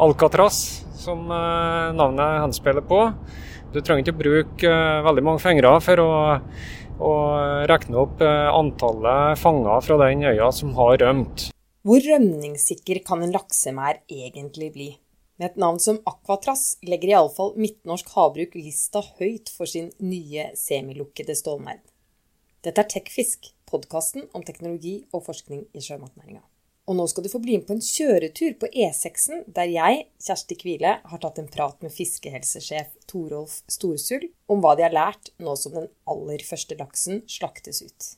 Alcatraz, som navnet henspiller på. Du trenger ikke bruke veldig mange fingre for å, å regne opp antallet fanger fra den øya som har rømt. Hvor rømningssikker kan en laksemær egentlig bli? Med et navn som Aquatras legger iallfall Midtnorsk Havbruk lista høyt for sin nye semilukkede stålmerd. Dette er Tekfisk, podkasten om teknologi og forskning i sjømatnæringa. Og nå skal du få bli med på en kjøretur på E6-en, der jeg, Kjersti Kvile, har tatt en prat med fiskehelsesjef Torolf Storsul om hva de har lært nå som den aller første laksen slaktes ut.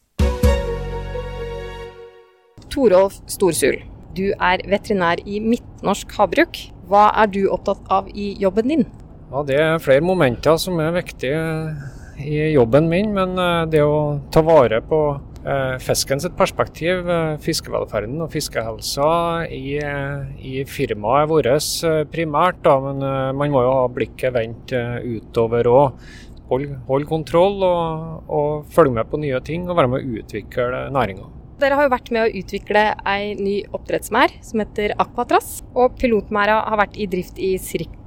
Torolf Storsul, du er veterinær i Midtnorsk Havbruk. Hva er du opptatt av i jobben din? Ja, Det er flere momenter som er viktige i jobben min. Men eh, det å ta vare på eh, fisken perspektiv, eh, fiskevelferden og fiskehelsa i, i firmaet vårt primært. Da, men man må jo ha blikket vendt utover òg. Hold, hold, kontroll og, og følge med på nye ting og være med å utvikle næringa. Dere har jo vært med å utvikle ei ny oppdrettsmerd som heter Aquatras. Og pilotmerda har vært i drift i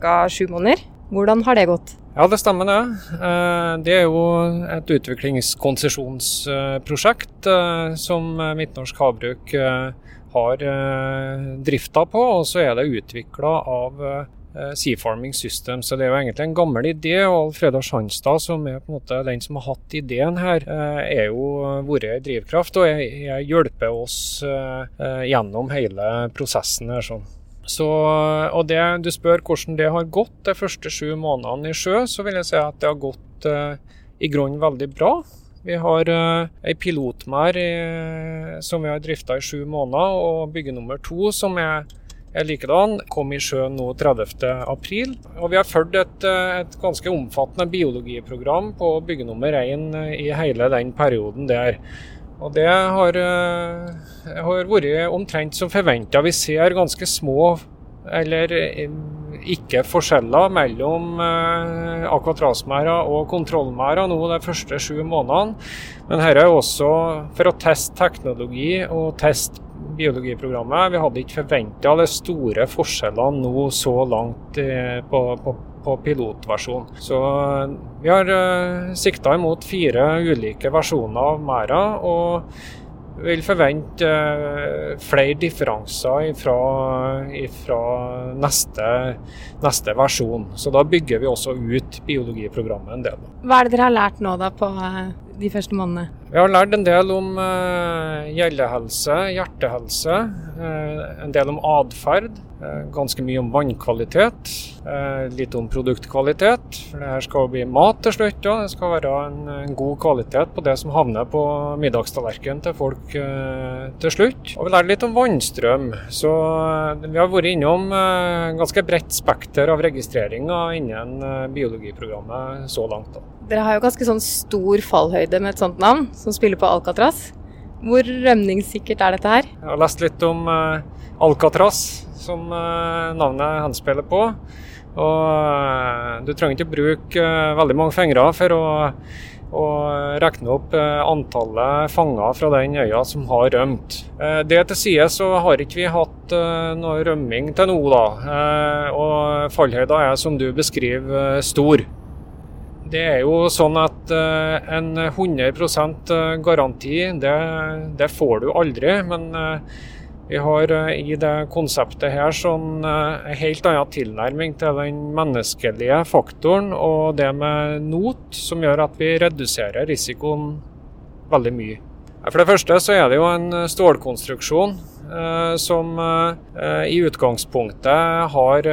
ca. sju måneder. Hvordan har det gått? Ja, det stemmer det. Eh, det er jo et utviklingskonsesjonsprosjekt eh, som Midtnorsk Havbruk eh, har drifta på. Og så er det utvikla av Seafarming System. Så det er jo egentlig en gammel idé. og Alfreda Sjanstad, som er på en måte den som har hatt ideen her, er jo vært drivkraft og jeg hjelper oss gjennom hele prosessen. her sånn. Så, og det, Du spør hvordan det har gått de første sju månedene i sjø, så vil jeg si at det har gått eh, i grunnen veldig bra. Vi har uh, ei pilotmerd som vi har drifta i sju måneder, og bygge nummer to som er likedan. Kom i sjøen nå 30.4. Og vi har fulgt et, et, ganske omfattende biologiprogram på bygge nummer én i hele den perioden der. Og det har, eh, har vært omtrent som forventa. Vi ser ganske små eller eh, ikke forskjeller mellom eh, akvatrasmerder og kontrollmerder nå de første sju månedene. Men dette er også for å teste teknologi og teste biologiprogrammet. Vi hadde ikke forventa de store forskjellene nå så langt eh, på, på, på pilotversjon. Så eh, vi har uh, sikta imot fire ulike versjoner av merda. og vil forvente flere differanser fra neste, neste, versjon. Så da bygger vi også ut biologiprogrammet en del. Hva er det dere har lært nå da på de første månedene? Vi har lært en del om uh, gjellehelse, hjertehelse, uh, en del om atferd. Uh, ganske mye om vannkvalitet, litt om produktkvalitet. For det her skal bli mat til slutt. Og det skal være en, en, god kvalitet på det som havner på middagstallerkenen til folk til slutt. Og vi lærer litt om vannstrøm. Så vi har vært innom ganske bredt spekter av registreringer innen biologiprogrammet så langt. da. Dere har jo ganske sånn stor fallhøyde med et sånt navn, som spiller på Alcatraz. Hvor rømningssikkert er dette her? Jeg har lest litt om uh, Alcatraz, som uh, navnet henspiller på. Og uh, du trenger ikke bruke veldig mange fingre for å, å regne opp antallet fanger fra den øya som har rømt. Det til side så har ikke vi hatt noe rømming til nå, da. Og fallhøyda er som du beskriver stor. Det er jo sånn at uh, en 100 eh, garanti, det, det, får du aldri. Men uh, vi har i det konseptet her sånn en helt annen tilnærming til den menneskelige faktoren og det med not, som gjør at vi reduserer risikoen veldig mye. For det første så er det jo en stålkonstruksjon som i utgangspunktet har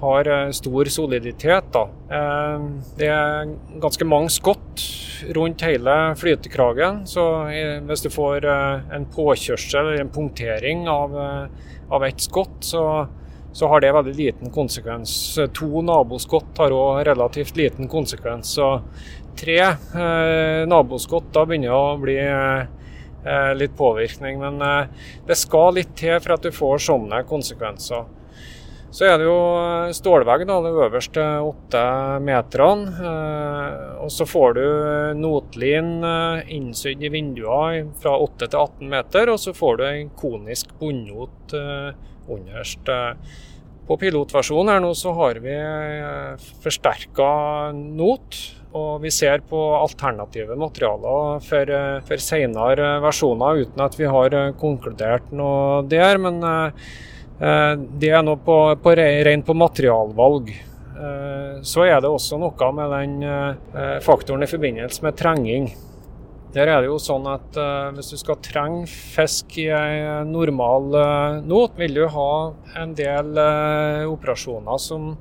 har eh, stor soliditet. Da. Eh, det er ganske mange skott rundt hele flytekragen. Så hvis du får eh, en påkjørsel eller en punktering av, av ett skott, så, så, har det veldig liten konsekvens. To naboskott har òg relativt liten konsekvens. Så tre eh, naboskott, da begynner det å bli litt påvirkning. Men det skal litt til for at du får sånne konsekvenser. Så er det jo stålvegg, da, de øverste åtte meterne. Eh, og så får du notlin eh, innsydd i vinduene fra 8 til 18 meter, og så får du en konisk bunnot eh, underst. På pilotversjonen her nå så har vi eh, forsterka not. Og vi ser på alternative materialer for, eh, for senere versjoner, uten at vi har konkludert noe der. Men det er nå på, på, rent på materialvalg. Så er det også noe med den faktoren i forbindelse med trenging. Der er det jo sånn at uh, Hvis du skal trenge fisk i en normal uh, not, vil du ha en del uh, operasjoner som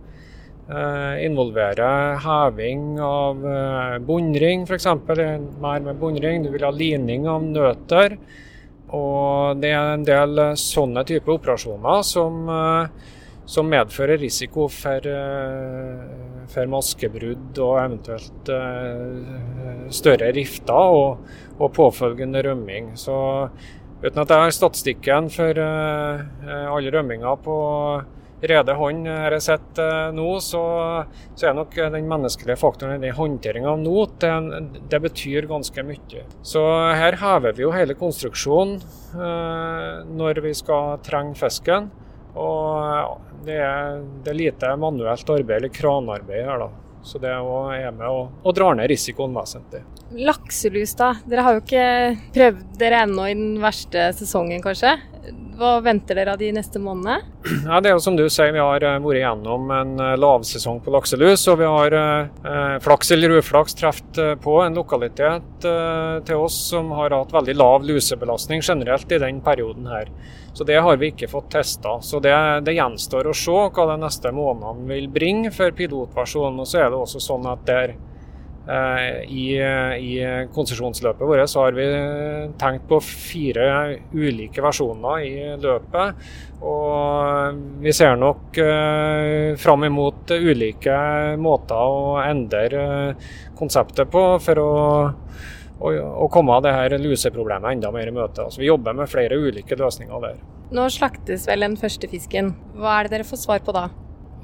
involverer heving av bunnring, f.eks. Mer med bunnring. Du vil ha lining av nøtter. Og det er en del sånne typer operasjoner som som medfører risiko for, eh, for maskebrudd og eventuelt eh, større rifter og, og, påfølgende rømming. Så uten at jeg har statistikken for eh, alle rømminger på rede hånd har jeg sett nå, så, så, er nok den menneskelige faktoren i håndteringa av not, det, det, betyr ganske mye. Så her hever vi jo hele konstruksjonen når vi skal trenge fisken. Og det er, det er lite manuelt arbeid eller kranarbeid her, da. Så det er med å, og dra ned risikoen vesentlig. Lakselus, da. Dere har jo ikke prøvd dere ennå i den verste sesongen, kanskje? Hva venter dere av de neste månedene? Ja, det er jo som du sier, Vi har eh, vært gjennom en eh, lavsesong på lakselus. Og vi har eh, flaks eller uflaks truffet eh, på en lokalitet eh, til oss som har hatt veldig lav lusebelastning generelt i den perioden her. Så det har vi ikke fått testa. Så det, det, gjenstår å se hva de neste månedene vil bringe for pilotversjonen. Og så er det også sånn at der eh, i, i konsesjonsløpet vårt har vi tenkt på fire ulike versjoner i løpet. Og vi ser nok eh, fram imot ulike måter å endre eh, konseptet på for å å, komme det her luseproblemet enda mer i møte. Altså, vi jobber med flere ulike løsninger der. Nå slaktes vel den første fisken. Hva er det dere får svar på da?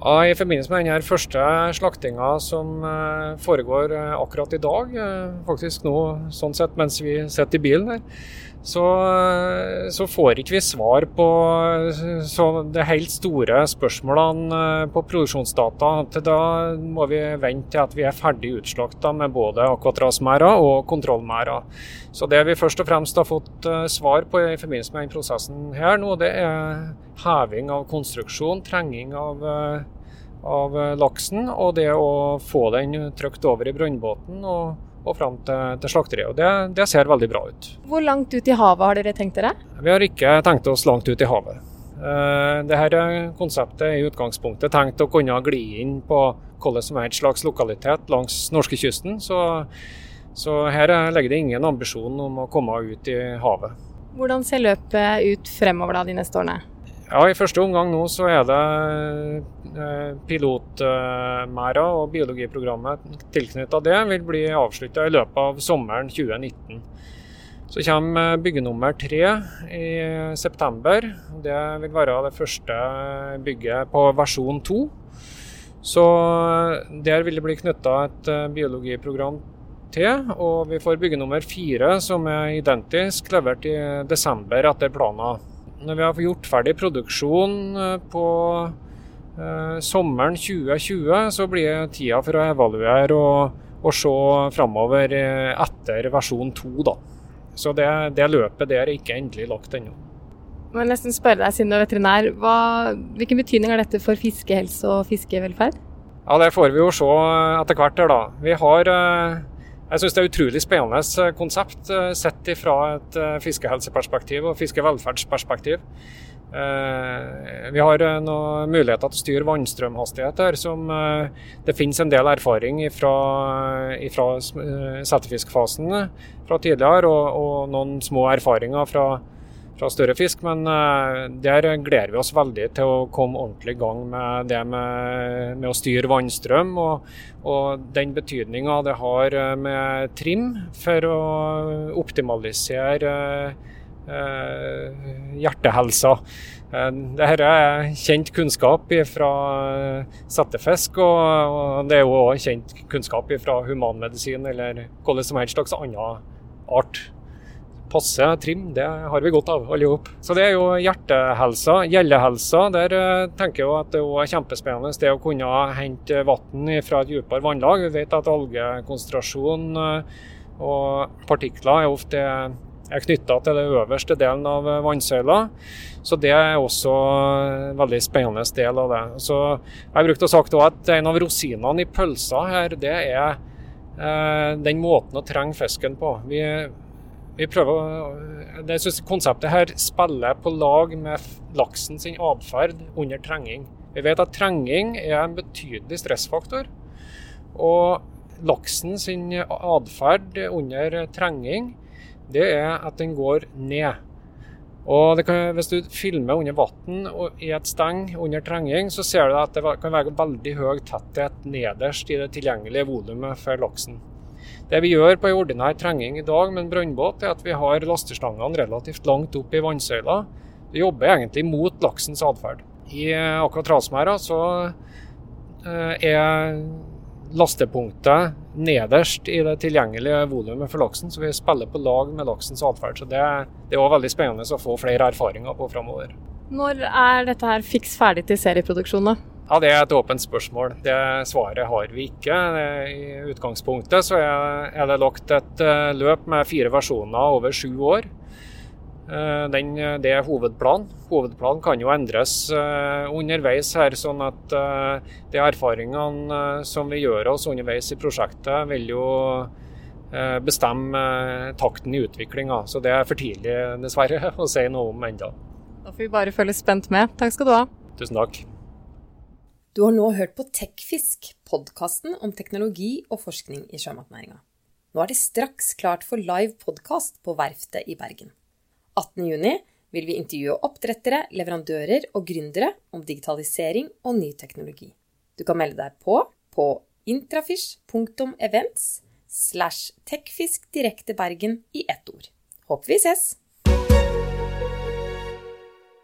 Ja, I forbindelse med denne første slaktinga som eh, foregår eh, akkurat i dag, eh, faktisk nå sånn sett mens vi sitter i bilen her, så, så, får ikke vi svar på de helt store spørsmålene eh, på produksjonsdata. Til da må vi vente til at vi er ferdig utslakta med både akvatrasmerder og kontrollmerder. Så det vi først og fremst har fått eh, svar på i forbindelse med denne prosessen her nå, det er heving av konstruksjon, trenging av, eh, av laksen, og det å få den trykt over i brønnbåten. og og fram til, til slakteriet. og det, det, ser veldig bra ut. Hvor langt ut i havet har dere tenkt dere? Vi har ikke tenkt oss langt ut i havet. Uh, Dette konseptet er i utgangspunktet tenkt å kunne gli inn på hvordan som helst slags lokalitet langs norskekysten. Så, så her ligger det ingen ambisjon om å komme ut i havet. Hvordan ser løpet ut fremover da de neste årene? Ja, I første omgang nå så er det eh, pilotmerder og biologiprogrammet tilknyttet det vil bli avslutta i løpet av sommeren 2019. Så kommer bygge nummer tre i september. Det vil være det første bygget på versjon to. Så der vil det bli knytta et eh, biologiprogram til. Og vi får bygge nummer fire, som er identisk, levert i desember etter planen. Når vi har gjort ferdig produksjon eh, på eh, sommeren 2020, så blir tida for å evaluere og, og se framover eh, etter versjon 2. Da. Så det, det, løpet der er ikke endelig lagt ennå. Jeg må nesten spørre deg, siden du er veterinær, hva, Hvilken betydning har dette for fiskehelse og fiskevelferd? Ja, Det får vi jo se etter hvert. her da. Vi har eh, jeg syns det er et utrolig spennende eh, konsept eh, sett fra et eh, fiskehelseperspektiv og fiskevelferdsperspektiv. Vi har noen muligheter til å styre vannstrømhastighet her, som det finnes en del erfaring fra, fra settefiskfasen fra tidligere, og, og noen små erfaringer fra fra større fisk. Men uh, der gleder vi oss veldig til å komme ordentlig i gang med det med, med å styre vannstrøm. Og, og den betydninga det har eh, med trim for å optimalisere uh, hjertehelsa. Dette er kjent kunnskap fra settefisk, og det er jo òg kjent kunnskap fra humanmedisin eller hvilken som helst slags annen art passe trim, det har vi godt av, alle sammen. Så det er jo hjertehelsa. Gjellehelsa, der uh, tenker jeg at det er kjempespennende det å kunne hente vann fra et dypere vannlag. Vi vet at algekonsentrasjon uh, og partikler er ofte er knytta til den øverste delen av vannsøyla. Så det er også en veldig spennende del av det. Så jeg brukte å sagt at En av rosinene i pølsa her, det er eh, den måten å trenge fisken på. Vi, vi prøver, jeg synes Konseptet her spiller på lag med laksen sin atferd under trenging. Vi vet at trenging er en betydelig stressfaktor. Og laksen sin atferd under trenging, det er at den går ned. Og kan, Hvis du filmer under vann i et steng under trenging, så ser du at det kan være veldig høy tetthet nederst i det tilgjengelige volumet for laksen. Det vi gjør på en ordinær trenging i dag med en brønnbåt, er at vi har lastestangene relativt langt opp i vannsøyla. Vi jobber egentlig mot laksens atferd. I akkurat Trasmæra så eh, er lastepunktet nederst i det tilgjengelige volumet for laksen, så vi spiller på lag med laksens atferd. Så det, det er også veldig spennende å få flere erfaringer på framover. Når er dette her fiks ferdig til serieproduksjon? da? Ja, Det er et åpent spørsmål. Det svaret har vi ikke. I utgangspunktet så er det lagt et eh, løp med fire versjoner over sju år. Eh, den, det er hovedplanen. Hovedplanen kan jo endres uh, underveis her, sånn at de erfaringene som vi gjør oss underveis i prosjektet, vil jo bestemme takten i utviklinga. Så det er for tidlig, dessverre, å si noe om ennå. Da får vi bare følge spent med. Takk skal du ha. Tusen takk. Du har nå hørt på Tekfisk, podkasten om teknologi og forskning i sjømatnæringa. Nå er det straks klart for live podkast på Verftet i Bergen. 18.6 vil vi intervjue oppdrettere, leverandører og gründere om digitalisering og ny teknologi. Du kan melde deg på på intrafish.events slash techfisk i ett ord. Håper vi ses!